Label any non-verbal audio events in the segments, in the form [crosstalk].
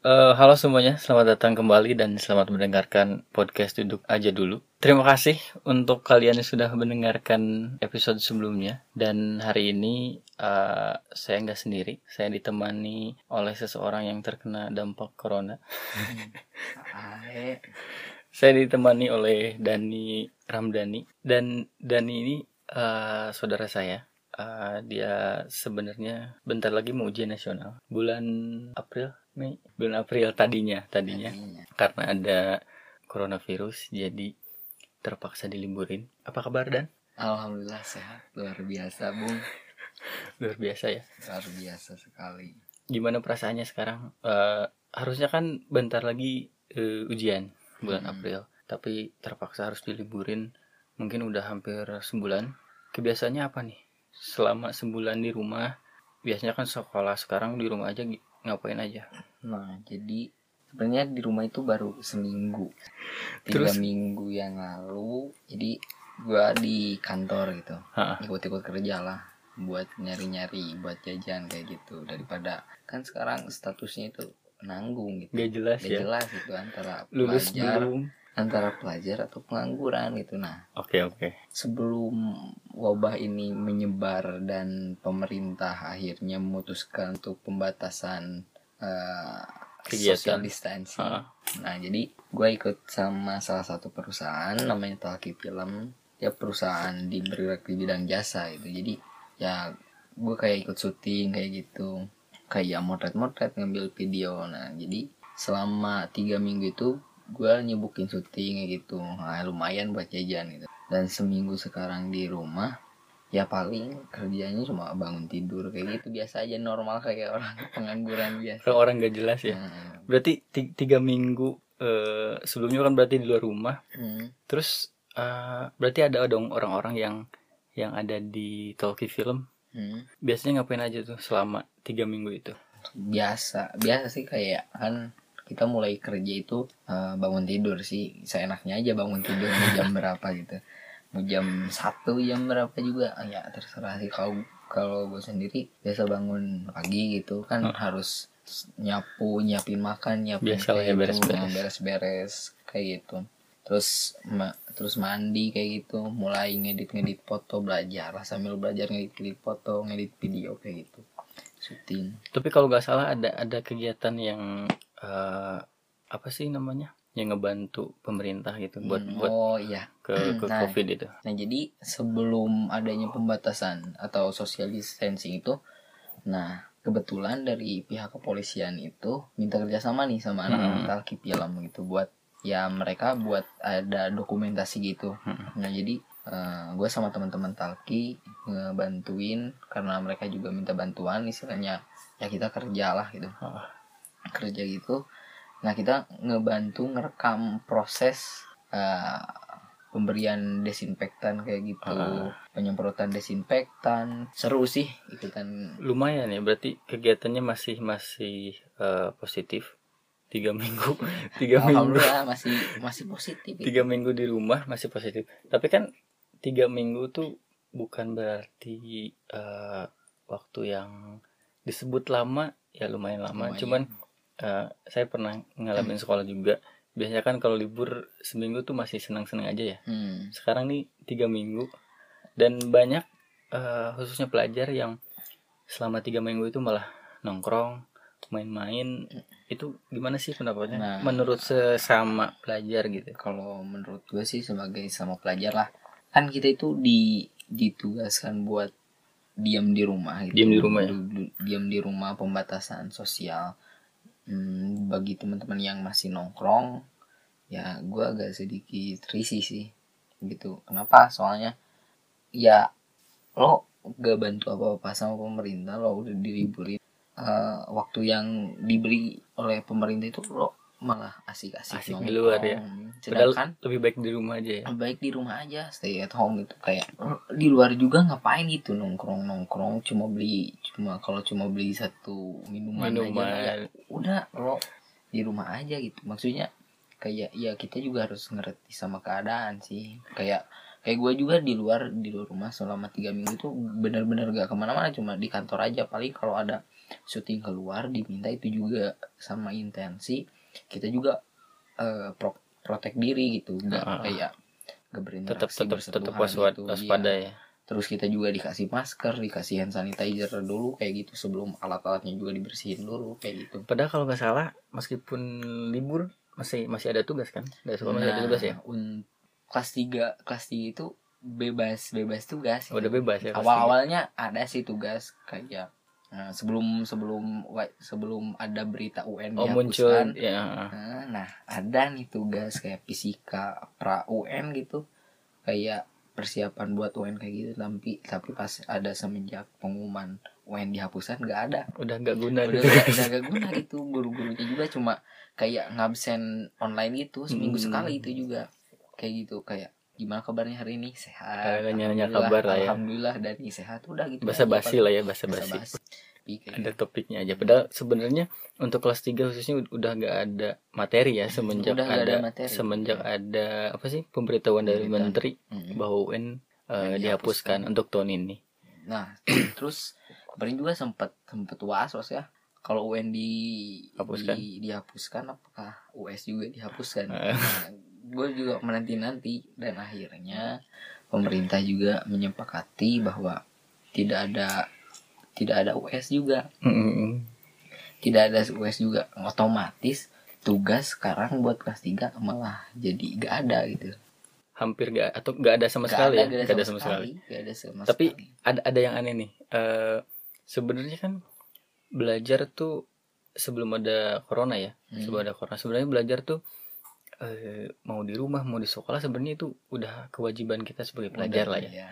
Eh, halo semuanya, selamat datang kembali dan selamat mendengarkan podcast Duduk Aja Dulu. Terima kasih untuk kalian yang sudah mendengarkan episode sebelumnya. Dan hari ini eh, saya nggak sendiri, saya ditemani oleh seseorang yang terkena dampak corona. [laughs] Saya ditemani oleh Dani Ramdhani dan Dani ini eh, saudara saya. Eh, dia sebenarnya bentar lagi mau ujian nasional bulan April Mei bulan April tadinya tadinya. Tadinya. karena ada coronavirus jadi terpaksa diliburin. Apa kabar Dan? Alhamdulillah sehat. Luar biasa bung. [laughs] Luar biasa ya? Luar biasa sekali. Gimana perasaannya sekarang? Eh, harusnya kan bentar lagi eh, ujian bulan Hmm. April. Tapi terpaksa harus diliburin mungkin udah hampir sebulan. Kebiasaannya apa nih? Selama sebulan di rumah biasanya kan sekolah sekarang di rumah aja ngapain aja? Nah jadi sebenarnya di rumah itu baru seminggu. Tiga Terus? minggu yang lalu jadi gua di kantor gitu. Ha-ha. ikut-ikut kerja lah buat nyari-nyari buat jajan kayak gitu. Daripada kan sekarang statusnya itu nanggung gitu. Gak jelas Gak ya? jelas gitu antara lulus pelajar belum antara pelajar atau pengangguran gitu nah oke oke sebelum wabah ini menyebar dan pemerintah akhirnya memutuskan untuk pembatasan Kegiatan. social distancing. Ha. Nah, jadi gue ikut sama salah satu perusahaan namanya Talki Film. Ya perusahaan di bergerak di bidang jasa gitu. Jadi ya gue kayak ikut syuting kayak gitu. Kayak motret-motret ngambil video. Nah, jadi selama tiga minggu itu gue nyebukin syuting gitu. Nah, lumayan buat jajan gitu. Dan seminggu sekarang di rumah ya paling kerjanya cuma bangun tidur kayak gitu biasa aja normal kayak orang [laughs] pengangguran biasa. kalau orang gak jelas ya Hmm. berarti ti- tiga minggu eh, sebelumnya kan berarti di luar rumah Hmm. terus eh, berarti ada dong orang-orang yang yang ada di talkie film Hmm. biasanya ngapain aja tuh selama tiga minggu itu biasa biasa sih kayak kan kita mulai kerja itu eh, bangun tidur sih. Seenaknya aja bangun tidur mau jam [laughs] berapa gitu. Mau jam satu jam berapa juga. Ya terserah sih. Kalau kalau gue sendiri biasa bangun pagi gitu. Kan Hmm. harus nyapu nyiapin makan nyiapin Biasa ya, gitu, beres-beres. beres-beres kayak gitu. Terus ma- terus mandi kayak gitu. Mulai ngedit ngedit foto belajar. Lah sambil belajar ngedit ngedit foto ngedit video kayak gitu. Syuting. Tapi kalau nggak salah ada ada kegiatan yang eh, apa sih namanya yang ngebantu pemerintah gitu buat Hmm, buat oh iya ke ke nah. covid itu Nah jadi sebelum adanya pembatasan atau social distancing itu, nah kebetulan dari pihak kepolisian itu minta kerjasama nih sama anak-anak Hmm. talki film gitu buat ya mereka buat ada dokumentasi gitu. Hmm. Nah jadi gue sama teman-teman talki ngebantuin karena mereka juga minta bantuan istilahnya ya kita kerja lah gitu Ah. Kerja gitu. Nah kita ngebantu ngerekam proses eh, pemberian desinfektan kayak gitu, Ah. penyemprotan desinfektan. Seru sih ikutan. lumayan ya berarti kegiatannya masih masih eh, positif tiga minggu [laughs] tiga minggu Alhamdulillah masih masih positif. tiga minggu di rumah masih positif tapi kan tiga minggu tuh bukan berarti eh, waktu yang disebut lama ya lumayan lama Lumayan. cuman eh, saya pernah ngalamin sekolah juga biasanya kan kalau libur seminggu tuh masih senang-senang aja ya Hmm. sekarang nih tiga minggu dan banyak eh, khususnya pelajar yang selama tiga minggu itu malah nongkrong main-main itu gimana sih pendapatnya Nah. menurut sesama pelajar gitu Kalau menurut gue sih sebagai sama pelajar lah, kan kita itu di ditugaskan buat diam di rumah gitu. Diam di rumah ya? Diam di rumah pembatasan sosial. Hmm, bagi teman-teman yang masih nongkrong, ya gue agak sedikit risih sih, gitu. Kenapa? Soalnya ya lo gak bantu apa-apa sama pemerintah, lo udah diliburin. Eh, waktu yang diberi oleh pemerintah itu lo malah asik-asik Asik di luar ya. Sedangkan Padahal lebih baik di rumah aja ya. Baik di rumah aja stay at home gitu. Kayak di luar juga ngapain gitu nongkrong nongkrong cuma beli cuma kalau cuma beli satu minuman, aja ya minuman udah lo di rumah aja gitu. Maksudnya kayak ya kita juga harus ngerti sama keadaan sih. Kayak kayak gue juga di luar di luar rumah selama tiga minggu itu benar-benar gak ke mana-mana cuma di kantor aja. Paling kalau ada syuting keluar diminta itu juga sama intensi kita juga uh, pro protek diri gitu nggak Ah. kayak gak berinteraksi tetap tetap tetap waspada gitu, waspada iya. ya terus kita juga dikasih masker dikasih hand sanitizer dulu kayak gitu sebelum alat-alatnya juga dibersihin dulu kayak gitu padahal kalau nggak salah meskipun libur masih masih ada tugas kan dari sekolah masih ada tugas ya Nah, un- kelas 3 kelas 3 itu bebas bebas tugas Oh, udah bebas ya pasti. awal-awalnya ada sih tugas kayak nah, sebelum sebelum sebelum ada berita UN oh muncul ya. Nah, nah, ada nih tugas kayak fisika pra UN gitu. Kayak persiapan buat UN kayak gitu tapi tapi pas ada semenjak pengumuman UN dihapuskan nggak ada. Udah nggak guna udah gitu. udah gak guna gitu. Guru-gurunya juga cuma kayak ngabsen online gitu seminggu Hmm. sekali itu juga. Kayak gitu kayak gimana kabarnya hari ini? Sehat Eh, nanya-nanya kabar lah ya. alhamdulillah dan sehat. Udah gitu basa basi lah ya basa basi ada topiknya aja. Padahal sebenarnya untuk kelas 3 khususnya udah nggak ada materi ya semenjak Udah ada, ada materi. semenjak ada apa sih pemberitahuan dari Pemberitahuan. menteri bahwa UN eh, Yang dihapuskan. untuk tahun ini. Nah [clears throat] terus kemarin juga sempat sempat was was ya. Kalau UN di, Hapuskan. di dihapuskan apakah US juga dihapuskan? [laughs] Nah, gue juga menanti nanti dan akhirnya pemerintah juga menyepakati bahwa tidak ada tidak ada US juga. Tidak ada US juga. Otomatis tugas sekarang buat kelas 3 malah jadi gak ada gitu. Hampir nggak atau nggak ada sama Gak sekali ya? gak ada sama sekali. Gak ada sama Tapi sekali. ada ada yang aneh nih. Eh sebenarnya kan belajar tuh sebelum ada corona ya? Hmm. sebelum ada corona. Sebenarnya belajar tuh eh, mau di rumah mau di sekolah sebenarnya itu udah kewajiban kita sebagai pelajar Udah, lah ya. iya.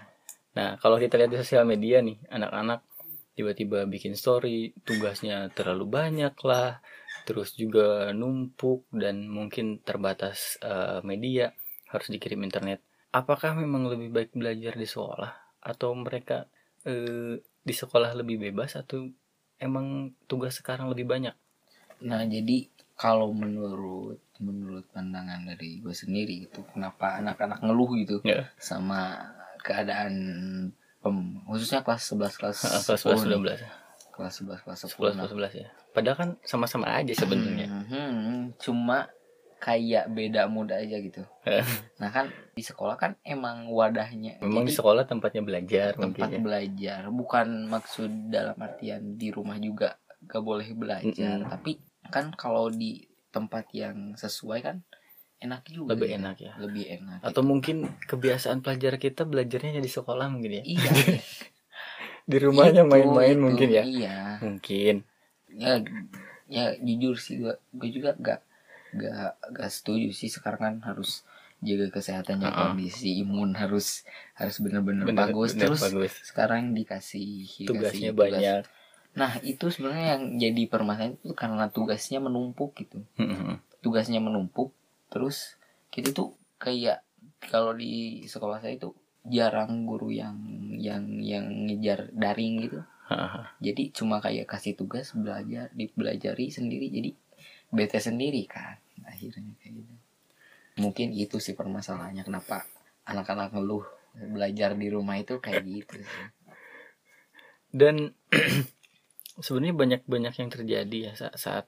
nah kalau kita lihat di sosial media nih anak-anak tiba-tiba bikin story tugasnya terlalu banyak lah terus juga numpuk dan mungkin terbatas eh, media harus dikirim internet. Apakah memang lebih baik belajar di sekolah? Atau mereka eh, di sekolah lebih bebas atau emang tugas sekarang lebih banyak? Nah jadi kalau menurut menurut pandangan dari gue sendiri gitu kenapa anak-anak ngeluh gitu ya. sama keadaan pem, khususnya kelas 11 kelas kelas 10 11 nih. 12 kelas 11 kelas 11 10 nah. 11 ya. Padahal kan sama-sama aja sebenarnya. Mhm, cuma kayak beda mood aja gitu. Nah kan di sekolah kan emang wadahnya memang di sekolah tempatnya belajar tempat mungkin ya. belajar bukan maksud dalam artian di rumah juga gak boleh belajar Mm-mm. tapi kan kalau di tempat yang sesuai kan enak juga lebih ya. enak ya. Lebih enak atau mungkin kebiasaan pelajar kita belajarnya di sekolah mungkin ya? Iya. [laughs] Di rumahnya itu, main-main itu, mungkin ya? Iya. Mungkin. Ya ya jujur sih gua gue juga gak gak gak setuju sih sekarang kan harus jaga kesehatannya Uh-uh. kondisi imun harus harus bener-bener Bener- bagus. bener terus bagus. sekarang dikasih dikasih tugasnya tugas. Nah itu sebenarnya yang jadi permasalahan itu karena tugasnya menumpuk gitu. Mhm. tugasnya menumpuk terus kita tuh kayak kalau di sekolah saya itu jarang guru yang yang yang ngejar daring gitu. Jadi cuma kayak kasih tugas belajar dipelajari sendiri jadi bete sendiri kan akhirnya kayak gitu. Mungkin itu sih permasalahannya kenapa anak-anak ngeluh belajar di rumah itu kayak gitu sih. Dan [clears throat] sebenarnya banyak banyak yang terjadi ya saat, saat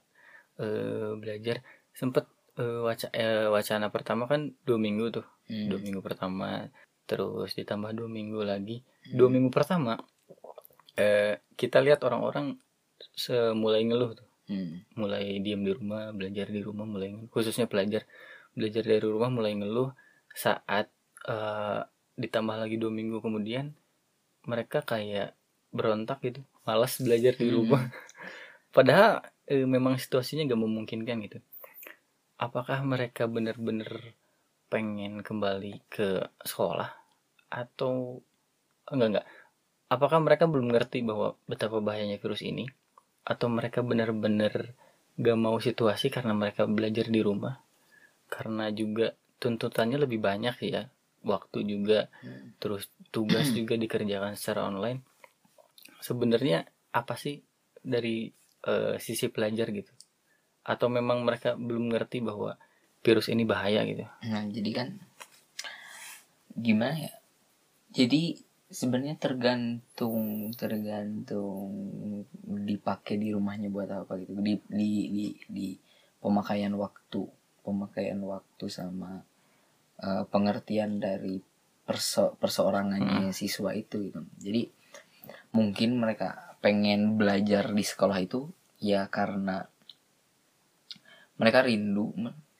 eh, belajar. Sempet eh, waca- eh, wacana pertama kan dua minggu tuh. Hmm. dua minggu pertama terus ditambah dua minggu lagi. Dua minggu pertama eh, kita lihat orang-orang semulai ngeluh tuh. Hmm. mulai diam di rumah belajar di rumah mulai ngeluh. khususnya pelajar. Belajar dari rumah mulai ngeluh. Saat eh, ditambah lagi dua minggu kemudian mereka kayak berontak gitu malas belajar di Hmm. rumah [laughs] padahal eh, memang situasinya gak memungkinkan gitu. Apakah mereka benar-benar pengen kembali ke sekolah? Atau enggak enggak. Apakah mereka belum ngerti bahwa betapa bahayanya virus ini? Atau mereka benar-benar gak mau situasi karena mereka belajar di rumah? Karena juga tuntutannya lebih banyak ya. Waktu juga Hmm. terus tugas juga dikerjakan secara online sebenarnya apa sih dari eh, sisi pelajar gitu? Atau memang mereka belum ngerti bahwa virus ini bahaya gitu? Nah, jadi kan gimana ya? Jadi sebenarnya tergantung tergantung dipakai di rumahnya buat apa gitu. Di di di, di pemakaian waktu pemakaian waktu sama uh, pengertian dari perso perseorangannya hmm. siswa itu gitu. Jadi mungkin mereka pengen belajar di sekolah itu ya karena mereka rindu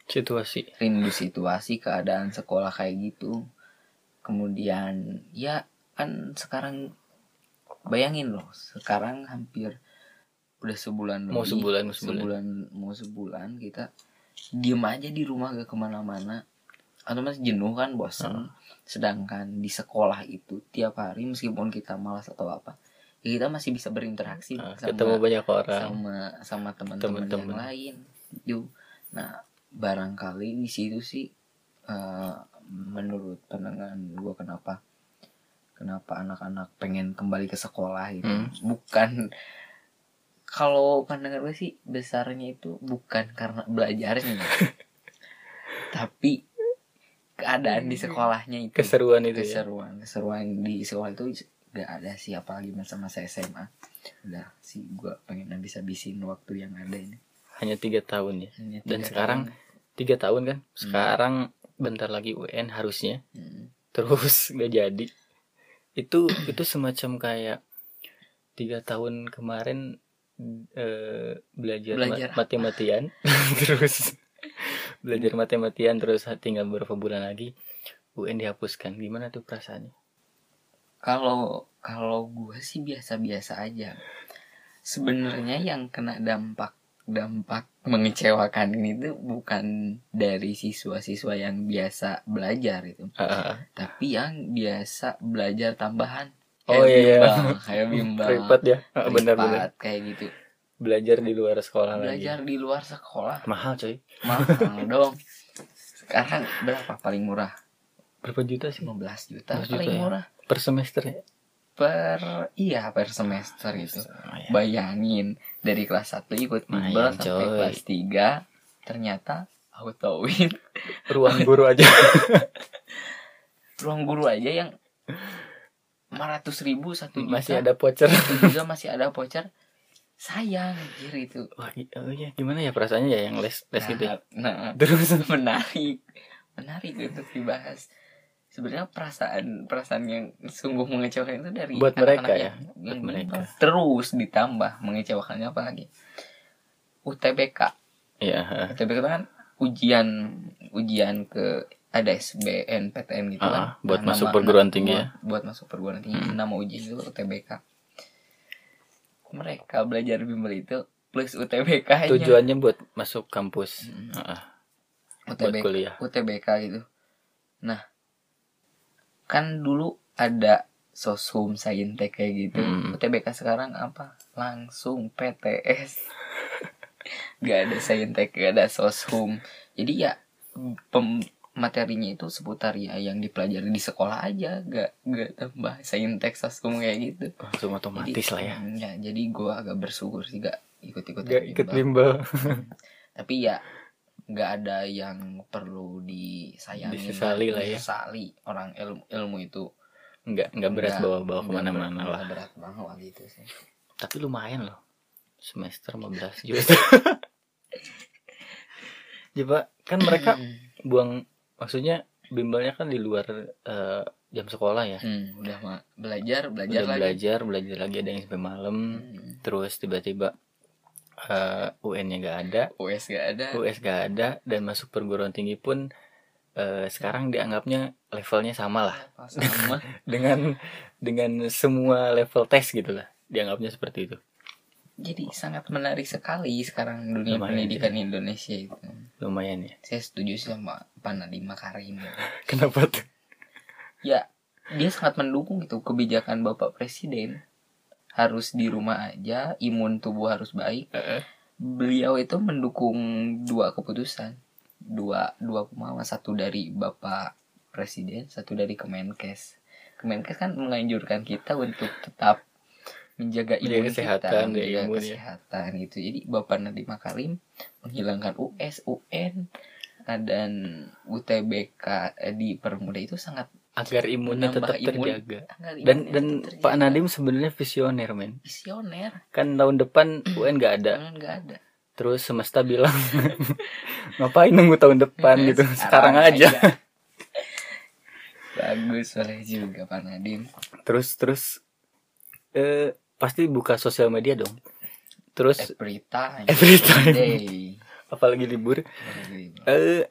situasi. rindu situasi keadaan sekolah kayak gitu. Kemudian ya kan sekarang bayangin loh sekarang hampir udah sebulan mau lebih, sebulan mau sebulan. sebulan mau sebulan kita diem aja di rumah gak ke mana-mana atau masih jenuh kan bosan hmm. sedangkan di sekolah itu tiap hari meskipun kita malas atau apa ya kita masih bisa berinteraksi nah, sama, ketemu banyak orang. sama sama teman-teman yang lain. Yuk nah barangkali di situ sih uh, menurut pandangan gue kenapa kenapa anak-anak pengen kembali ke sekolah itu hmm. bukan kalau pandangan gue sih besarnya itu bukan karena belajarnya. [laughs] Tapi keadaan di sekolahnya itu. Keseruan itu ya? keseruan ya? keseruan di sekolah itu gak ada sih apalagi masa-masa SMA udah sih gue pengen bisa bisin waktu yang ada ini. Hanya tiga tahun ya? Hanya dan sekarang tiga tahun kan? Hmm. sekarang bentar lagi UN harusnya. Hmm. terus [laughs] gak jadi. Itu itu semacam kayak tiga tahun kemarin uh, belajar, belajar mati-matian [laughs] terus belajar mati-matian terus tinggal beberapa bulan lagi UN dihapuskan. Gimana tuh perasaannya? Kalau kalau gue sih biasa-biasa aja. Sebenarnya yang kena dampak dampak mengecewakan ini tuh bukan dari siswa-siswa yang biasa belajar itu. Uh, tapi yang biasa belajar tambahan. Oh iya, iya. kayak bimbang. [laughs] Privat ya. Uh, benar benar. kayak gitu belajar di luar sekolah belajar lagi. di luar sekolah. Mahal coy. Mahal dong. Sekarang berapa paling murah? Berapa juta sih? 15 juta. 15 paling juta ya? murah. Per semester ya? Per iya per semester gitu. Bayangin dari kelas 1 ikut bimbel sampai kelas 3 ternyata autoin ruang [laughs] guru aja. Ruang guru aja yang 500 ribu satu juta. masih ada voucher. Juga masih ada voucher sayang anjir itu. Wah oh iya gimana ya perasaannya ya yang les les nah, gitu ya? nah [laughs] terus menarik. Menarik untuk dibahas. Sebenarnya perasaan perasaan yang sungguh mengecewakan itu dari buat mereka ya. yang buat mereka. terus ditambah mengecewakannya apa lagi? UTBK ya UTBK itu kan ujian ujian ke ada SBN PTN gitu kan. uh, buat nah, masuk nama, perguruan tinggi buat, ya. buat masuk perguruan tinggi hmm. nama ujian itu UTBK mereka belajar bimbel itu plus UTBK -nya. tujuannya buat masuk kampus. Hmm. uh, UTBK, buat kuliah. UTBK gitu. Nah kan dulu ada sosum saintek kayak gitu. Hmm. UTBK sekarang apa? Langsung PTS [laughs] gak ada saintek gak ada sosum jadi ya pem materinya itu seputar ya yang dipelajari di sekolah aja gak gak tambah saintek sosum kayak gitu. Langsung otomatis jadi, lah ya. ya jadi gua agak bersyukur sih gak ikut-ikut gak ikut bimbel. [laughs] Tapi ya nggak ada yang perlu disayangin disesali lah ya. disesali. Orang ilmu ilmu itu nggak nggak berat bawa bawa ke mana-mana lah. berat banget gitu sih. Tapi lumayan loh. Semester 15 [laughs] juta coba kan mereka [clears throat] buang maksudnya bimbelnya kan di luar uh, jam sekolah ya hmm, udah mah belajar belajar udah lagi. belajar belajar lagi ada yang sampai malam hmm. terus tiba-tiba uh, eh, UN-nya gak ada, US gak ada, US gak ada, dan masuk perguruan tinggi pun uh, sekarang dianggapnya levelnya sama lah, sama [laughs] dengan dengan semua level tes gitu lah, dianggapnya seperti itu. Jadi sangat menarik sekali sekarang dunia Lumayan pendidikan ya. Indonesia itu. Lumayan ya. Saya setuju sama Panadi Makarim. [laughs] Kenapa tuh? Ya, dia sangat mendukung itu kebijakan Bapak Presiden harus di rumah aja imun tubuh harus baik uh-uh. beliau itu mendukung dua keputusan dua dua kemauan satu dari bapak presiden satu dari kemenkes kemenkes kan menganjurkan kita untuk tetap menjaga imun kesehatan, kita menjaga imun, ya. kesehatan ya. gitu. Jadi bapak Nadiem Makarim menghilangkan US UN dan UTBK di permuda itu sangat agar imunnya tetap imun. terjaga. Agar dan imunnya dan tetap Pak terjaga. Nadim sebenarnya visioner men. Visioner? Kan tahun depan UN nggak ada. Nggak ada. Terus semesta bilang [laughs] ngapain nunggu tahun depan gitu? sekarang aja. [laughs] Bagus boleh juga Pak Nadim. Terus terus eh pasti buka sosial media dong. Terus every time Every time. day. Apalagi libur. Eh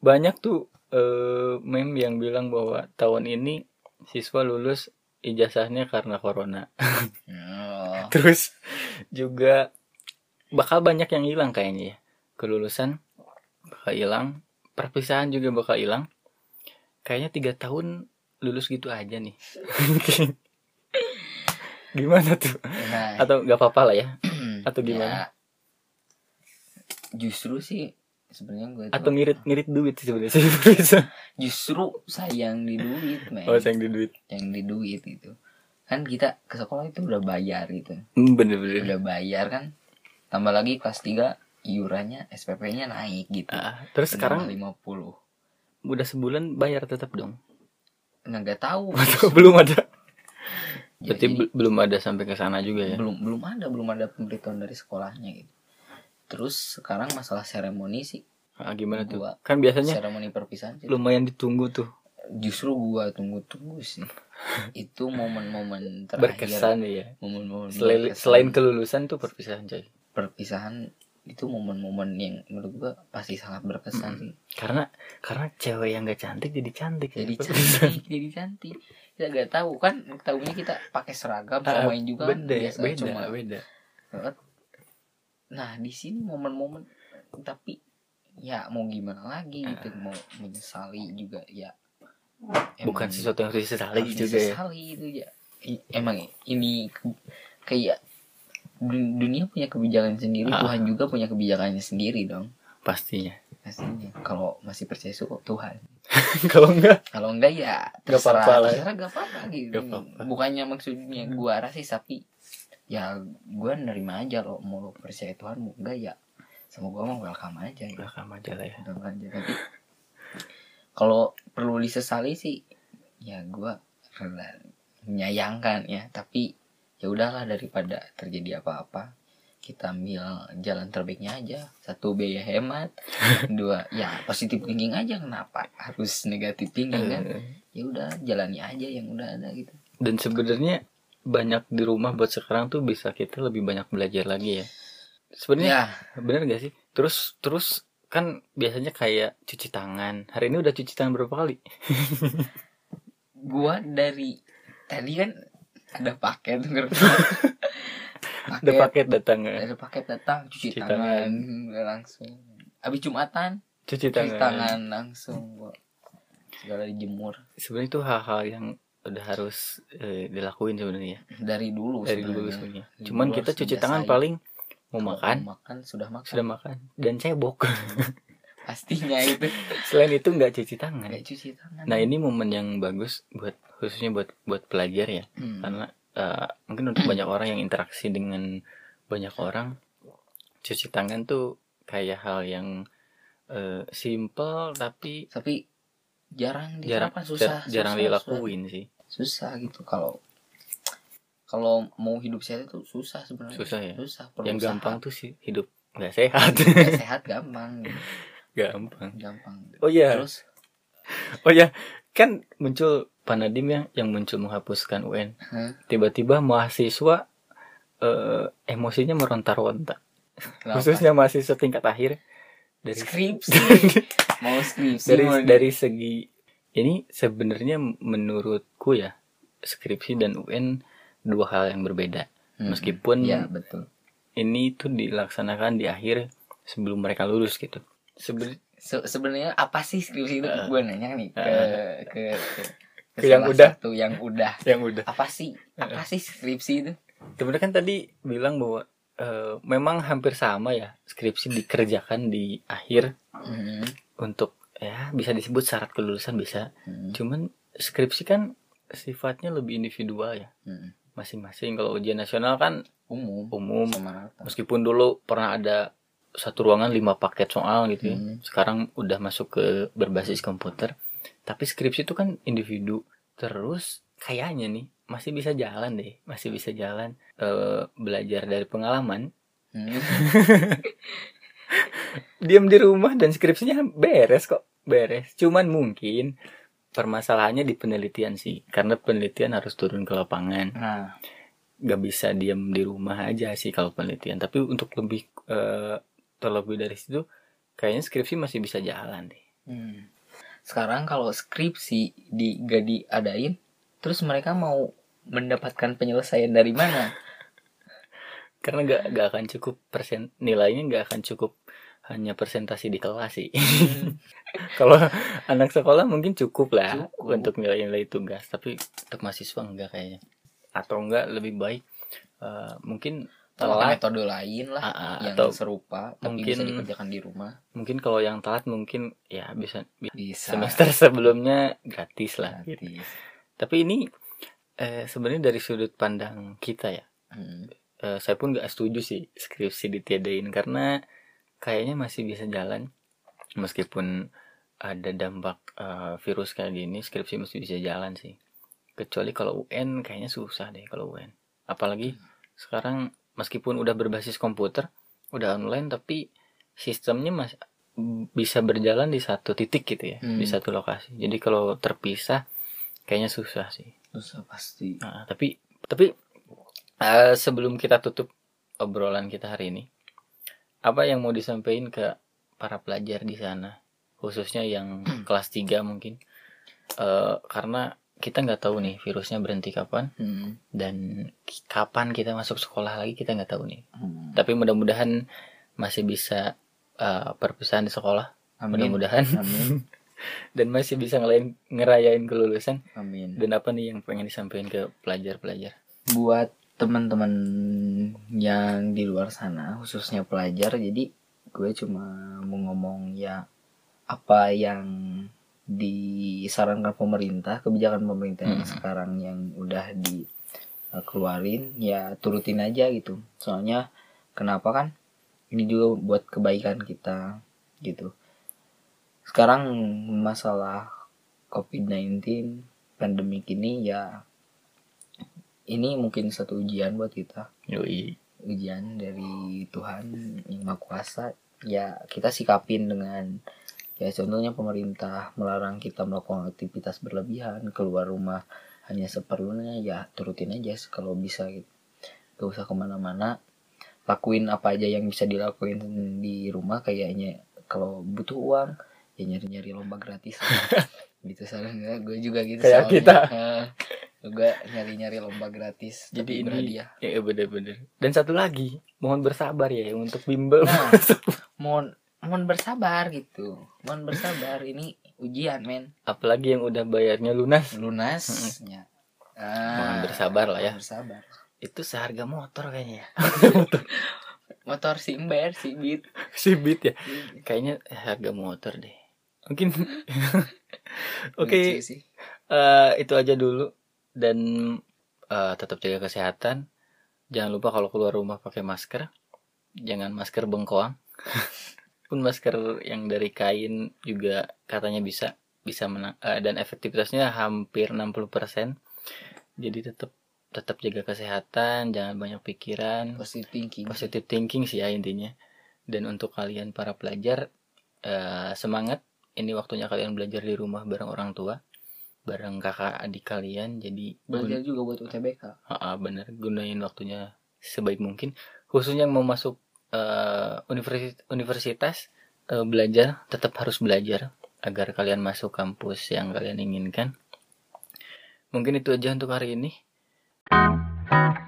banyak tuh eh meme yang bilang bahwa tahun ini siswa lulus ijazahnya karena corona. [laughs] Oh, terus juga bakal banyak yang hilang kayaknya ya. Kelulusan bakal hilang perpisahan juga bakal hilang. Kayaknya tiga tahun lulus gitu aja nih [laughs] gimana tuh? Nah. Atau nggak apa-apa lah ya? [clears throat] Atau gimana? Ya, justru sih sebenarnya gue atau ngirit ngirit duit sih sebenarnya. [laughs] Justru sayang di duit men. Oh sayang di duit. Yang di duit itu kan kita ke sekolah itu udah bayar gitu. Hmm, bener-bener udah bayar kan. Tambah lagi kelas 3 iurannya SPP-nya naik gitu. Ah, terus sekarang? 50 udah sebulan bayar tetap dong? Nggak nggak tahu. [laughs] Belum ada [laughs] berarti belum ada sampai ke sana juga ya? Belum belum ada belum ada pemberitahuan dari sekolahnya gitu. Terus sekarang masalah seremoni sih. Ah, gimana tuh? Gua- kan biasanya seremoni perpisahan sih. lumayan ditunggu tuh. Justru gua tunggu-tunggu sih. [laughs] Itu momen-momen terakhir. Berkesan ya. Momen-momen selain berkesan. selain kelulusan tuh perpisahan coy. Perpisahan itu momen-momen yang menurut gua pasti sangat berkesan sih. Karena karena cewek yang gak cantik jadi cantik. Ya. jadi Perpisahan. cantik jadi cantik. Kita gak tahu kan tahunya kita pakai seragam Ah, main juga kan beda ya, biasa beda cuma beda. Nah di sini momen-momen tapi ya mau gimana lagi gitu Ah. mau menyesali juga ya. Bukan sesuatu yang harus disesali juga ya. disesali itu ya. Emang ini kayak dunia punya kebijakan sendiri Ah. Tuhan juga punya kebijakannya sendiri dong. Pastinya. Pastinya. Kalau masih percaya suku Tuhan. [laughs] Kalau enggak? Kalau enggak ya terserah apa-apa lah ya. terserah gak apa-apa gitu. Nggak apa-apa. bukannya maksudnya gua rasis tapi ya gua nerima aja lo mau lo percaya Tuhan mau enggak ya sama gua mau welcome aja ya. Welcome aja lah ya. Welcome aja. Tapi kalau perlu disesali sih ya gua rela menyayangkan ya. Tapi ya udahlah daripada terjadi apa-apa kita ambil jalan terbaiknya aja. Satu biaya hemat. [laughs] Dua ya positif thinking aja. Kenapa harus negatif thinking kan? Ya udah jalani aja yang udah ada gitu. Dan sebenarnya banyak di rumah buat sekarang tuh bisa kita lebih banyak belajar lagi ya. Sebenarnya ya. bener gak sih? Terus terus kan biasanya kayak cuci tangan. Hari ini udah cuci tangan berapa kali? [laughs] Gua dari tadi kan ada paket [laughs] ada paket. datang ya? ada paket datang cuci, Cuci tangan, langsung. Habis jumatan cuci cuci tangan, tangan langsung gua segala dijemur. Sebenarnya itu hal-hal yang udah harus eh, dilakuin sebenarnya. Dari dulu dari dulu sebenarnya. cuman dulu kita cuci tangan paling mau makan makan sudah makan. sudah makan. Dan cebok [laughs] pastinya itu selain itu nggak cuci tangan nggak cuci tangan nah ini momen yang bagus buat khususnya buat buat pelajar ya Hmm. karena eh, mungkin untuk [clears throat] banyak orang yang interaksi dengan banyak orang cuci tangan tuh kayak hal yang eh, simple tapi tapi jarang jarang diterapkan susah jar- jarang susah, dilakuin sih susah, susah gitu kalau kalau mau hidup sehat itu susah sebenarnya Susah ya? susah yang usaha. gampang tuh sih hidup nggak sehat Nggak [laughs] sehat gampang gitu. Gampang. Gampang. Oh iya. Terus? Oh ya kan muncul Panadim ya yang muncul menghapuskan UN tiba-tiba mahasiswa eh, emosinya meronta-ronta. Khususnya mahasiswa tingkat akhir. Dari skripsi. [laughs] Mau skripsi dari mau dari segi ini sebenarnya menurutku ya skripsi dan UN dua hal yang berbeda. Hmm. meskipun ya betul. ini tuh dilaksanakan di akhir sebelum mereka lulus gitu Seben- Se- sebenarnya apa sih skripsi itu? Gue nanya nih ke ke ke, Ke yang salah udah. satu yang udah. Yang udah. Apa sih apa sih skripsi itu? Sebenarnya kan tadi bilang bahwa eh, memang hampir sama ya skripsi dikerjakan di akhir. Hmm. untuk ya bisa disebut syarat kelulusan bisa. Hmm. cuman skripsi kan sifatnya lebih individual ya. Hmm. masing-masing. Kalau ujian nasional kan umum. umum. Sama rata. Meskipun dulu pernah ada satu ruangan lima paket soal gitu ya. Hmm. sekarang udah masuk ke berbasis komputer. Tapi skripsi itu kan individu. Terus kayaknya nih masih bisa jalan deh. Masih bisa jalan eh, belajar dari pengalaman. Hmm. [laughs] diam di rumah dan skripsinya beres kok. Beres. Cuman mungkin permasalahannya di penelitian sih. Karena penelitian harus turun ke lapangan. Nah, gak bisa diam di rumah aja sih kalau penelitian. Tapi untuk lebih eh, terlebih dari situ kayaknya skripsi masih bisa jalan deh hmm. sekarang kalau skripsi di gak diadain, terus mereka mau mendapatkan penyelesaian dari mana? [laughs] karena gak gak akan cukup persen nilainya gak akan cukup hanya presentasi di kelas sih [laughs] kalau anak sekolah mungkin cukup lah Cukup. untuk nilai-nilai tugas tapi untuk mahasiswa enggak kayaknya atau enggak lebih baik eh, mungkin Atau telat metode lain lah ah, ah, yang atau serupa tapi bisa mungkin- dikerjakan di rumah. mungkin kalau yang telat mungkin ya bisa bi- Bisa. semester [laughs] sebelumnya gratis lah gitu. Gratis. tapi ini eh, sebenarnya dari sudut pandang kita ya Hmm. eh, saya pun gak setuju sih skripsi ditiadain karena kayaknya masih bisa jalan meskipun ada dampak eh, virus kayak gini skripsi masih bisa jalan sih kecuali kalau UN kayaknya susah deh kalau UN apalagi sekarang meskipun udah berbasis komputer udah online tapi sistemnya masih bisa berjalan di satu titik gitu ya Hmm. di satu lokasi. Jadi kalau terpisah kayaknya susah sih. Susah pasti. Nah, tapi tapi eh, sebelum kita tutup obrolan kita hari ini, apa yang mau disampaikan ke para pelajar di sana, khususnya yang kelas 3 mungkin, Eh, karena kita nggak tahu nih virusnya berhenti kapan Hmm. dan kapan kita masuk sekolah lagi kita nggak tahu nih. Hmm. Tapi mudah-mudahan masih bisa eh, perpisahan di sekolah, mudah-mudahan Amin. [laughs] dan masih bisa ngelain ngerayain kelulusan. Amin. Dan apa nih yang pengen disampaikan ke pelajar-pelajar? buat teman-teman yang di luar sana khususnya pelajar jadi gue cuma mau ngomong ya apa yang disarankan pemerintah kebijakan pemerintah yang Hmm. sekarang yang udah dikeluarin ya turutin aja gitu. Soalnya kenapa kan? Ini juga buat kebaikan kita gitu. Sekarang masalah COVID-19 pandemik ini ya ini mungkin satu ujian buat kita. Yoi. ujian dari Tuhan yang Maha Kuasa. Ya kita sikapin dengan ya contohnya pemerintah melarang kita melakukan aktivitas berlebihan keluar rumah hanya seperlunya ya turutin aja kalau bisa gitu gak usah ke mana-mana lakuin apa aja yang bisa dilakuin di rumah kayaknya kalau butuh uang ya nyari-nyari lomba gratis [laughs] gitu saran gue gue juga gitu Kayak soalnya. kita. [laughs] Gue nyari-nyari lomba gratis Jadi ini berhadiah ya bener-bener. Dan satu lagi, mohon bersabar ya untuk bimbel. Nah, [laughs] mohon mohon bersabar gitu mohon bersabar ini ujian men Apalagi yang udah bayarnya lunas. lunasnya ah, [laughs] Mohon bersabar lah ya. bersabar Itu seharga motor kayaknya ya. [laughs] motor simber sibit si beat ya. Kayaknya harga motor deh. Mungkin [laughs] Oke, Lucu sih. eh, itu aja dulu dan eh, tetap jaga kesehatan. Jangan lupa kalau keluar rumah pakai masker. Jangan masker bengkoang. Pun masker yang dari kain juga katanya bisa bisa menang eh, dan efektivitasnya hampir 60%. Jadi tetap tetap jaga kesehatan, jangan banyak pikiran, positive thinking positive thinking sih ya intinya. Dan untuk kalian para pelajar eh, semangat. Ini waktunya kalian belajar di rumah bareng orang tua, bareng kakak adik kalian. Jadi belajar juga buat UTBK Ah, ah, bener gunain waktunya sebaik mungkin khususnya yang mau masuk Eh, universitas, uh, belajar tetap harus belajar agar kalian masuk kampus yang kalian inginkan. Mungkin itu aja untuk hari ini. Thank you.